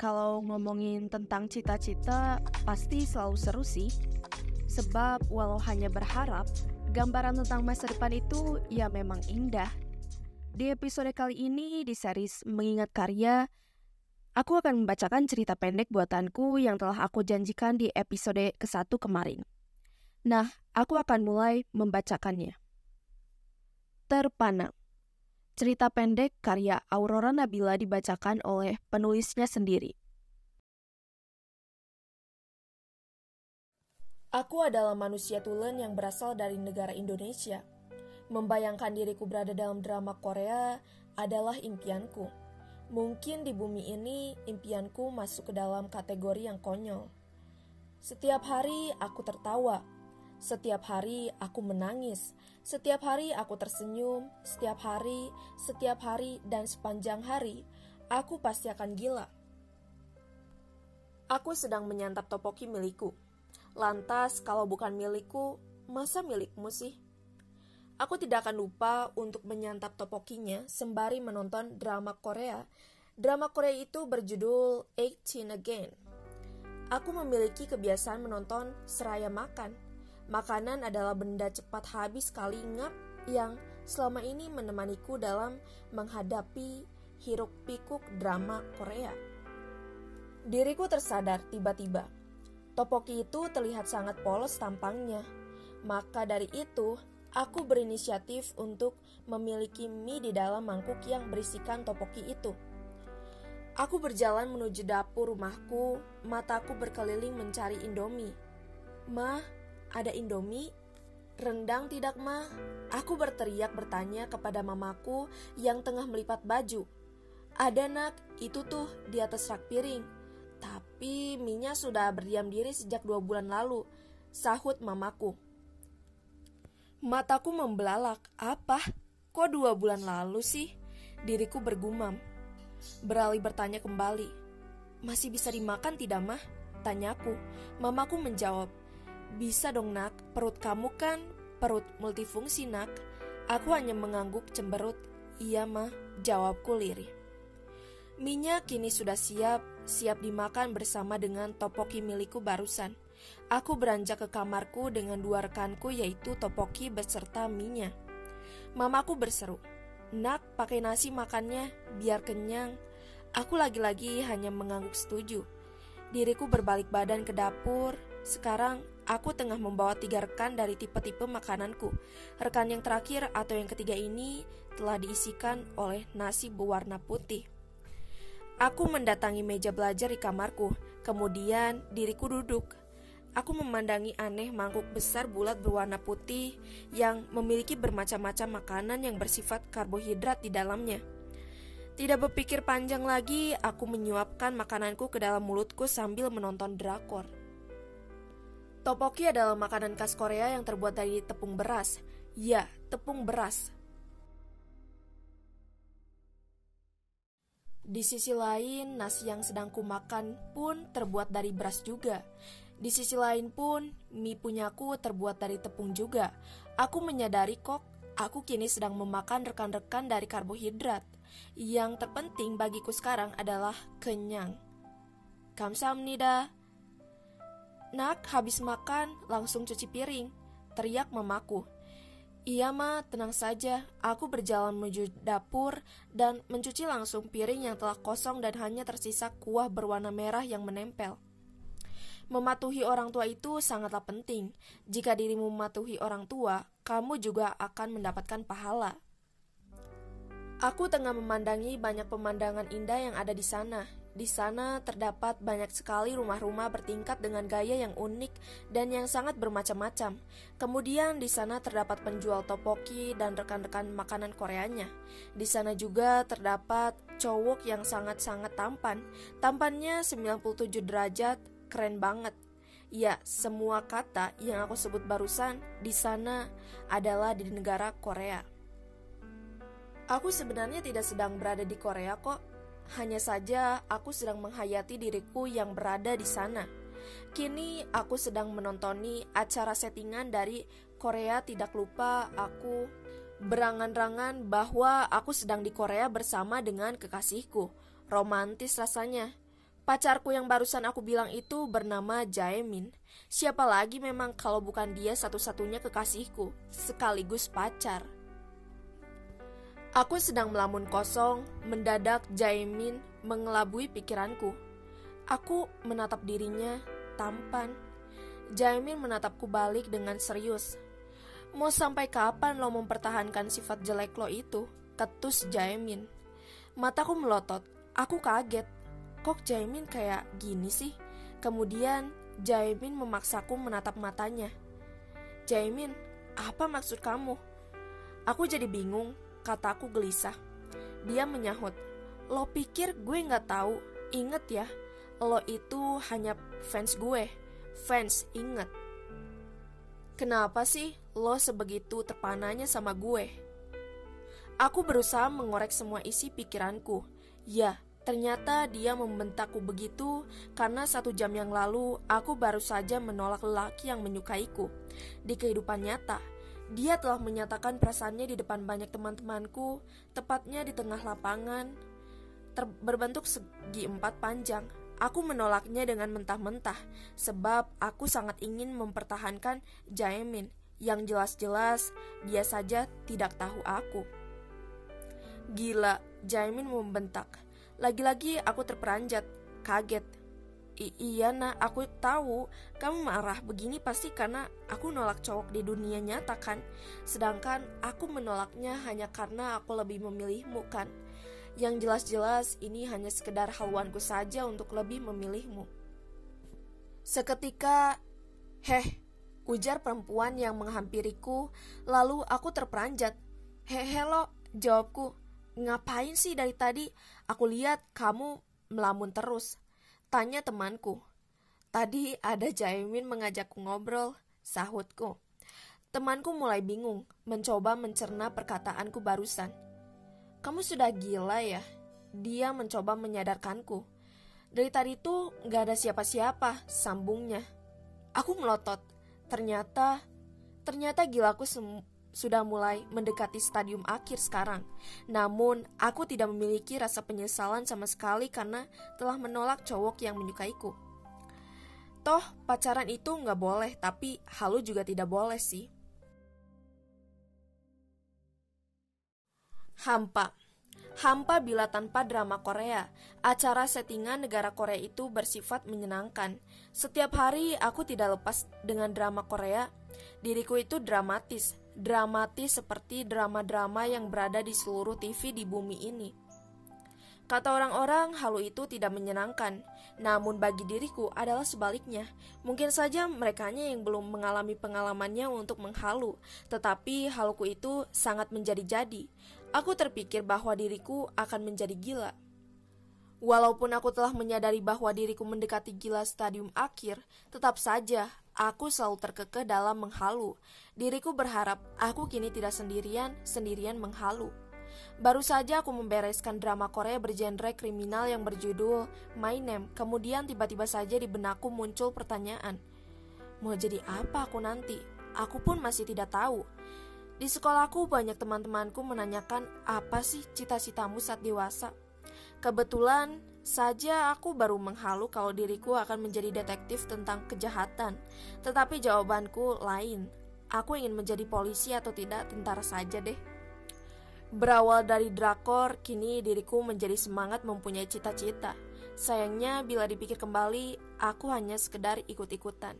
kalau ngomongin tentang cita-cita pasti selalu seru sih. Sebab walau hanya berharap, gambaran tentang masa depan itu ya memang indah. Di episode kali ini di series Mengingat Karya, aku akan membacakan cerita pendek buatanku yang telah aku janjikan di episode ke-1 kemarin. Nah, aku akan mulai membacakannya. Terpana Cerita pendek karya Aurora Nabila dibacakan oleh penulisnya sendiri. Aku adalah manusia tulen yang berasal dari negara Indonesia. Membayangkan diriku berada dalam drama Korea adalah impianku. Mungkin di bumi ini impianku masuk ke dalam kategori yang konyol. Setiap hari aku tertawa, setiap hari aku menangis, setiap hari aku tersenyum, setiap hari, setiap hari, dan sepanjang hari, aku pasti akan gila. Aku sedang menyantap topoki milikku. Lantas, kalau bukan milikku, masa milikmu sih? Aku tidak akan lupa untuk menyantap topokinya sembari menonton drama Korea. Drama Korea itu berjudul 18 Again. Aku memiliki kebiasaan menonton seraya makan Makanan adalah benda cepat habis kali ngap yang selama ini menemaniku dalam menghadapi hiruk pikuk drama Korea. Diriku tersadar tiba-tiba. Topoki itu terlihat sangat polos tampangnya. Maka dari itu, aku berinisiatif untuk memiliki mie di dalam mangkuk yang berisikan topoki itu. Aku berjalan menuju dapur rumahku, mataku berkeliling mencari Indomie. Mah, ada Indomie? Rendang tidak, mah? Aku berteriak bertanya kepada mamaku yang tengah melipat baju. Ada nak, itu tuh di atas rak piring. Tapi minyak sudah berdiam diri sejak dua bulan lalu, sahut mamaku. Mataku membelalak. Apa? Kok dua bulan lalu sih? Diriku bergumam. Beralih bertanya kembali. Masih bisa dimakan tidak, mah? Tanyaku. Mamaku menjawab. Bisa dong nak, perut kamu kan perut multifungsi nak. Aku hanya mengangguk cemberut. Iya mah, jawabku lirih. Minyak kini sudah siap, siap dimakan bersama dengan topoki milikku barusan. Aku beranjak ke kamarku dengan dua rekanku yaitu topoki beserta minyak. Mamaku berseru, Nak, pakai nasi makannya, biar kenyang. Aku lagi-lagi hanya mengangguk setuju. Diriku berbalik badan ke dapur. Sekarang Aku tengah membawa tiga rekan dari tipe-tipe makananku. Rekan yang terakhir atau yang ketiga ini telah diisikan oleh nasi berwarna putih. Aku mendatangi meja belajar di kamarku, kemudian diriku duduk. Aku memandangi aneh mangkuk besar bulat berwarna putih yang memiliki bermacam-macam makanan yang bersifat karbohidrat di dalamnya. Tidak berpikir panjang lagi, aku menyuapkan makananku ke dalam mulutku sambil menonton drakor. Topoki adalah makanan khas Korea yang terbuat dari tepung beras. Ya, tepung beras. Di sisi lain, nasi yang sedang kumakan pun terbuat dari beras juga. Di sisi lain pun, mie punyaku terbuat dari tepung juga. Aku menyadari kok, aku kini sedang memakan rekan-rekan dari karbohidrat. Yang terpenting bagiku sekarang adalah kenyang. Kamsahamnida. Nak, habis makan, langsung cuci piring. Teriak mamaku. Iya ma, tenang saja. Aku berjalan menuju dapur dan mencuci langsung piring yang telah kosong dan hanya tersisa kuah berwarna merah yang menempel. Mematuhi orang tua itu sangatlah penting. Jika dirimu mematuhi orang tua, kamu juga akan mendapatkan pahala. Aku tengah memandangi banyak pemandangan indah yang ada di sana. Di sana terdapat banyak sekali rumah-rumah bertingkat dengan gaya yang unik dan yang sangat bermacam-macam. Kemudian di sana terdapat penjual topoki dan rekan-rekan makanan Koreanya. Di sana juga terdapat cowok yang sangat-sangat tampan. Tampannya 97 derajat, keren banget. Ya, semua kata yang aku sebut barusan di sana adalah di negara Korea. Aku sebenarnya tidak sedang berada di Korea kok hanya saja aku sedang menghayati diriku yang berada di sana. Kini aku sedang menontoni acara settingan dari Korea tidak lupa aku berangan-rangan bahwa aku sedang di Korea bersama dengan kekasihku. Romantis rasanya. Pacarku yang barusan aku bilang itu bernama Jaemin. Siapa lagi memang kalau bukan dia satu-satunya kekasihku, sekaligus pacar. Aku sedang melamun kosong, mendadak Jaemin mengelabui pikiranku. Aku menatap dirinya, tampan. Jaemin menatapku balik dengan serius. Mau sampai kapan lo mempertahankan sifat jelek lo itu? Ketus Jaemin. Mataku melotot. Aku kaget. Kok Jaemin kayak gini sih? Kemudian Jaemin memaksaku menatap matanya. Jaemin, apa maksud kamu? Aku jadi bingung kataku gelisah. Dia menyahut, lo pikir gue gak tahu? Ingat ya, lo itu hanya fans gue. Fans, inget. Kenapa sih lo sebegitu terpananya sama gue? Aku berusaha mengorek semua isi pikiranku. Ya, ternyata dia membentakku begitu karena satu jam yang lalu aku baru saja menolak lelaki yang menyukaiku. Di kehidupan nyata, dia telah menyatakan perasaannya di depan banyak teman-temanku, tepatnya di tengah lapangan, ter- berbentuk segi empat panjang. Aku menolaknya dengan mentah-mentah, sebab aku sangat ingin mempertahankan Jaemin, yang jelas-jelas dia saja tidak tahu aku. Gila, Jaemin membentak. Lagi-lagi aku terperanjat, kaget, I iya nak, aku tahu kamu marah begini pasti karena aku nolak cowok di dunia nyata kan. Sedangkan aku menolaknya hanya karena aku lebih memilihmu kan. Yang jelas-jelas ini hanya sekedar haluanku saja untuk lebih memilihmu. Seketika, heh, ujar perempuan yang menghampiriku, lalu aku terperanjat. Hehe lo, jawabku. Ngapain sih dari tadi? Aku lihat kamu melamun terus. Tanya temanku. Tadi ada Jaimin mengajakku ngobrol, sahutku. Temanku mulai bingung, mencoba mencerna perkataanku barusan. Kamu sudah gila ya? Dia mencoba menyadarkanku. Dari tadi tuh gak ada siapa-siapa, sambungnya. Aku melotot. Ternyata, ternyata gilaku sudah mulai mendekati stadium akhir sekarang. Namun, aku tidak memiliki rasa penyesalan sama sekali karena telah menolak cowok yang menyukaiku. Toh, pacaran itu nggak boleh, tapi halu juga tidak boleh sih. Hampa Hampa bila tanpa drama Korea. Acara settingan negara Korea itu bersifat menyenangkan. Setiap hari aku tidak lepas dengan drama Korea. Diriku itu dramatis, dramatis seperti drama-drama yang berada di seluruh TV di bumi ini. Kata orang-orang, halu itu tidak menyenangkan. Namun bagi diriku adalah sebaliknya. Mungkin saja mereka yang belum mengalami pengalamannya untuk menghalu, tetapi haluku itu sangat menjadi-jadi. Aku terpikir bahwa diriku akan menjadi gila. Walaupun aku telah menyadari bahwa diriku mendekati gila stadium akhir, tetap saja aku selalu terkekeh dalam menghalu. Diriku berharap aku kini tidak sendirian, sendirian menghalu. Baru saja aku membereskan drama Korea bergenre kriminal yang berjudul My Name. Kemudian tiba-tiba saja di benakku muncul pertanyaan. Mau jadi apa aku nanti? Aku pun masih tidak tahu. Di sekolahku banyak teman-temanku menanyakan apa sih cita-citamu saat dewasa. Kebetulan saja aku baru menghalu kalau diriku akan menjadi detektif tentang kejahatan. Tetapi jawabanku lain. Aku ingin menjadi polisi atau tidak tentara saja deh. Berawal dari drakor, kini diriku menjadi semangat mempunyai cita-cita. Sayangnya, bila dipikir kembali, aku hanya sekedar ikut-ikutan.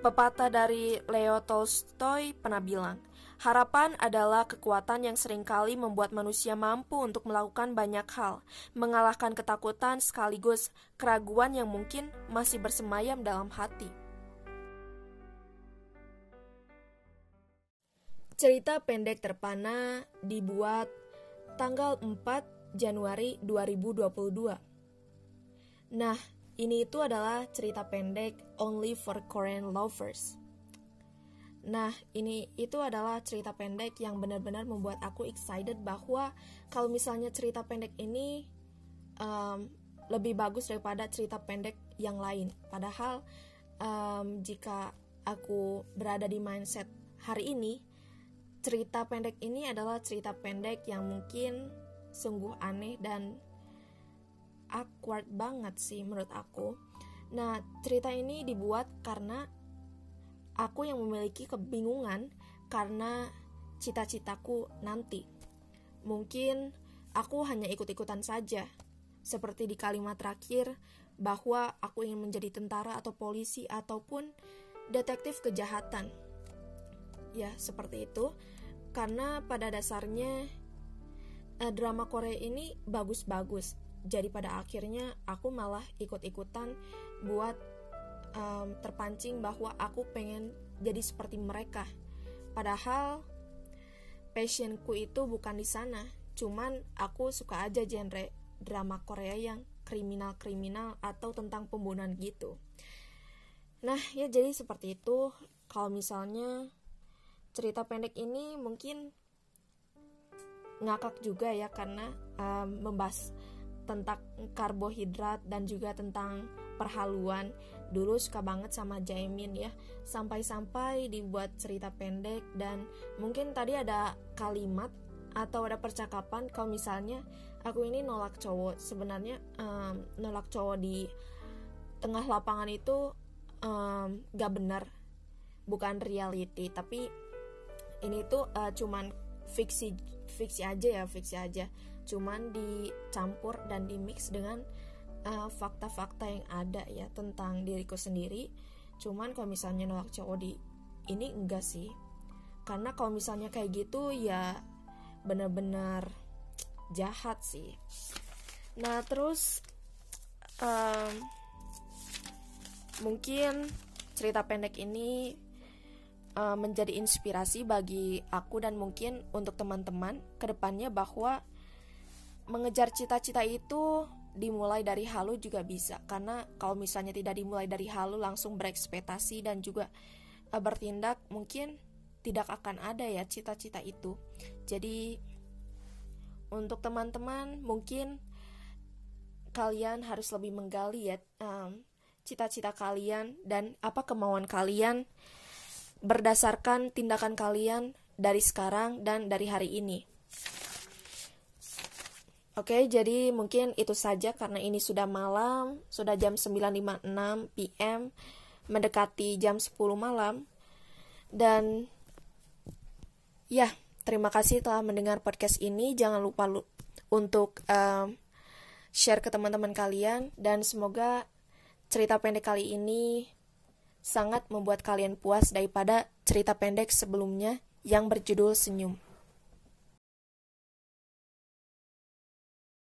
Pepatah dari Leo Tolstoy pernah bilang, harapan adalah kekuatan yang sering kali membuat manusia mampu untuk melakukan banyak hal, mengalahkan ketakutan sekaligus keraguan yang mungkin masih bersemayam dalam hati. Cerita pendek terpana dibuat tanggal 4 Januari 2022. Nah, ini itu adalah cerita pendek Only for Korean Lovers. Nah, ini itu adalah cerita pendek yang benar-benar membuat aku excited bahwa kalau misalnya cerita pendek ini um, lebih bagus daripada cerita pendek yang lain. Padahal um, jika aku berada di mindset hari ini, cerita pendek ini adalah cerita pendek yang mungkin sungguh aneh dan awkward banget sih menurut aku. Nah, cerita ini dibuat karena aku yang memiliki kebingungan karena cita-citaku nanti. Mungkin aku hanya ikut-ikutan saja, seperti di kalimat terakhir bahwa aku ingin menjadi tentara atau polisi ataupun detektif kejahatan. Ya, seperti itu. Karena pada dasarnya eh, drama Korea ini bagus-bagus. Jadi pada akhirnya aku malah ikut-ikutan buat um, terpancing bahwa aku pengen jadi seperti mereka. Padahal passionku itu bukan di sana. Cuman aku suka aja genre drama Korea yang kriminal-kriminal atau tentang pembunuhan gitu. Nah, ya jadi seperti itu. Kalau misalnya cerita pendek ini mungkin ngakak juga ya karena um, membahas tentang karbohidrat dan juga tentang perhaluan. Dulu suka banget sama Jaimin ya. Sampai-sampai dibuat cerita pendek dan mungkin tadi ada kalimat atau ada percakapan kalau misalnya aku ini nolak cowok. Sebenarnya um, nolak cowok di tengah lapangan itu um, gak benar. Bukan reality tapi ini tuh uh, cuman fiksi fiksi aja ya fiksi aja. Cuman dicampur dan dimix dengan eh, fakta-fakta uh, yang ada ya tentang diriku sendiri. Cuman kalau misalnya nolak cowok di ini enggak sih. Karena kalau misalnya kayak gitu ya benar-benar jahat sih. Nah terus um, mungkin cerita pendek ini uh, menjadi inspirasi bagi aku dan mungkin untuk teman-teman ke depannya bahwa mengejar cita-cita itu dimulai dari halu juga bisa. Karena kalau misalnya tidak dimulai dari halu langsung berekspektasi dan juga uh, bertindak mungkin tidak akan ada ya cita-cita itu. Jadi untuk teman-teman mungkin kalian harus lebih menggali ya um, cita-cita kalian dan apa kemauan kalian berdasarkan tindakan kalian dari sekarang dan dari hari ini. Oke, jadi mungkin itu saja karena ini sudah malam, sudah jam 9.56 PM, mendekati jam 10 malam. Dan ya, terima kasih telah mendengar podcast ini. Jangan lupa lu untuk um, share ke teman-teman kalian dan semoga cerita pendek kali ini sangat membuat kalian puas daripada cerita pendek sebelumnya yang berjudul Senyum.